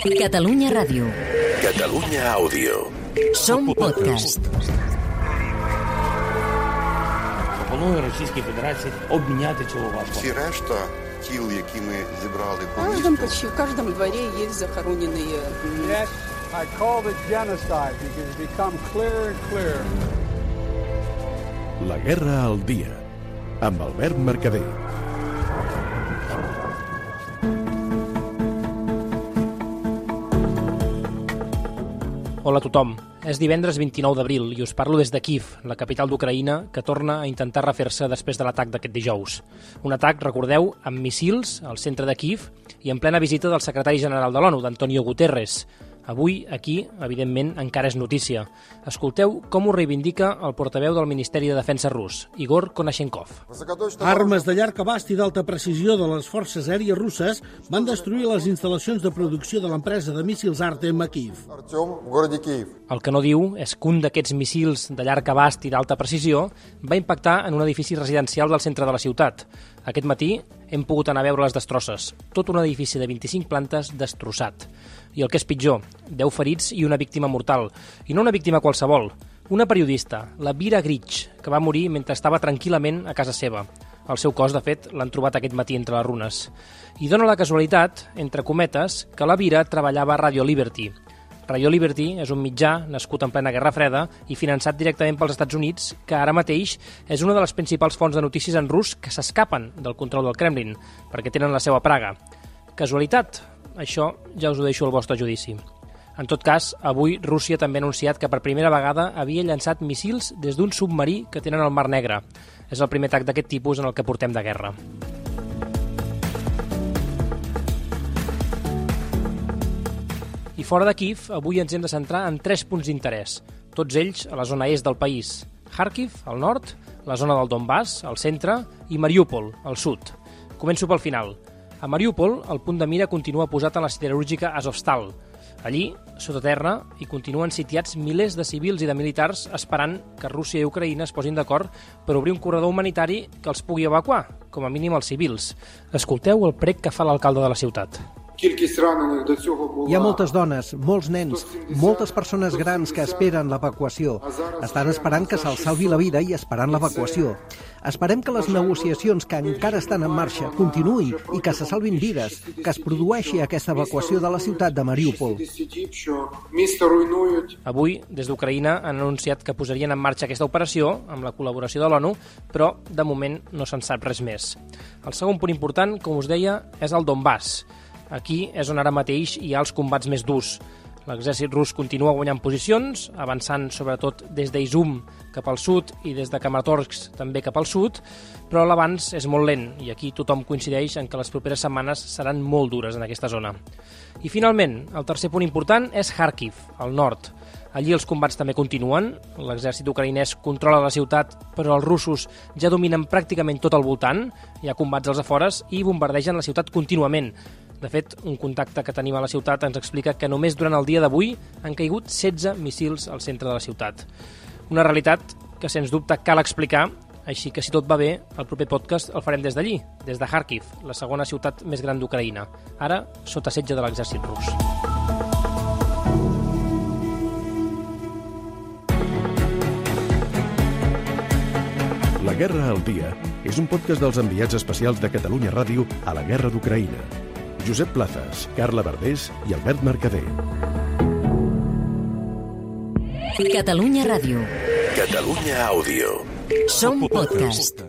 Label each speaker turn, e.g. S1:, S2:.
S1: Catalunya Ràdio.
S2: Catalunya Àudio.
S1: Som podcast.
S3: Пропоную Російській Федерації обміняти цього важко.
S4: Всі решта тіл, які ми зібрали
S5: В
S4: по
S5: каждом,
S4: місту,
S5: почти в каждом дворе есть захороненные м,
S6: Yes, I called it genocide because it's become clearer and clearer.
S2: La guerra al dia. Amb Albert Mercader.
S7: Hola a tothom. És divendres 29 d'abril i us parlo des de Kiev, la capital d'Ucraïna, que torna a intentar refer-se després de l'atac d'aquest dijous. Un atac, recordeu, amb missils al centre de Kiev i en plena visita del secretari general de l'ONU, d'Antonio Guterres. Avui, aquí, evidentment, encara és notícia. Escolteu com ho reivindica el portaveu del Ministeri de Defensa rus, Igor Konashenkov.
S8: Armes de llarg abast i d'alta precisió de les forces aèries russes van destruir les instal·lacions de producció de l'empresa de míssils Artem a Kiev.
S7: El que no diu és que un d'aquests missils de llarg abast i d'alta precisió va impactar en un edifici residencial del centre de la ciutat. Aquest matí hem pogut anar a veure les destrosses. Tot un edifici de 25 plantes destrossat. I el que és pitjor, 10 ferits i una víctima mortal. I no una víctima qualsevol, una periodista, la Vira Grich, que va morir mentre estava tranquil·lament a casa seva. El seu cos, de fet, l'han trobat aquest matí entre les runes. I dona la casualitat, entre cometes, que la Vira treballava a Radio Liberty, Radio Liberty és un mitjà nascut en plena Guerra Freda i finançat directament pels Estats Units, que ara mateix és una de les principals fonts de notícies en rus que s'escapen del control del Kremlin, perquè tenen la seva praga. Casualitat? Això ja us ho deixo al vostre judici. En tot cas, avui Rússia també ha anunciat que per primera vegada havia llançat missils des d'un submarí que tenen al Mar Negre. És el primer atac d'aquest tipus en el que portem de guerra. I fora de Kiev, avui ens hem de centrar en tres punts d'interès, tots ells a la zona est del país. Kharkiv, al nord, la zona del Donbass, al centre, i Mariupol, al sud. Començo pel final. A Mariupol, el punt de mira continua posat en la siderúrgica Azovstal. Allí, sota terra, hi continuen sitiats milers de civils i de militars esperant que Rússia i Ucraïna es posin d'acord per obrir un corredor humanitari que els pugui evacuar, com a mínim els civils. Escolteu el prec que fa l'alcalde de la ciutat.
S9: Hi ha moltes dones, molts nens, moltes persones grans que esperen l'evacuació. Estan esperant que se'ls salvi la vida i esperant l'evacuació. Esperem que les negociacions que encara estan en marxa continuï i que se salvin vides, que es produeixi aquesta evacuació de la ciutat de Mariupol.
S7: Avui, des d'Ucraïna, han anunciat que posarien en marxa aquesta operació amb la col·laboració de l'ONU, però de moment no se'n sap res més. El segon punt important, com us deia, és el Donbass. Aquí és on ara mateix hi ha els combats més durs. L'exèrcit rus continua guanyant posicions, avançant sobretot des d'Izum cap al sud i des de Kramatorsk també cap al sud, però l'avanç és molt lent i aquí tothom coincideix en que les properes setmanes seran molt dures en aquesta zona. I finalment, el tercer punt important és Kharkiv, al nord. Allí els combats també continuen, l'exèrcit ucraïnès controla la ciutat, però els russos ja dominen pràcticament tot el voltant, hi ha combats als afores i bombardegen la ciutat contínuament. De fet, un contacte que tenim a la ciutat ens explica que només durant el dia d'avui han caigut 16 missils al centre de la ciutat. Una realitat que, sens dubte, cal explicar, així que si tot va bé, el proper podcast el farem des d'allí, des de Kharkiv, la segona ciutat més gran d'Ucraïna, ara sota setge de l'exèrcit rus.
S2: La guerra al dia és un podcast dels enviats especials de Catalunya Ràdio a la guerra d'Ucraïna. Josep Plazas, Carla Verdés i Albert Mercader.
S1: Catalunya Ràdio.
S2: Catalunya Àudio.
S1: Som podcast.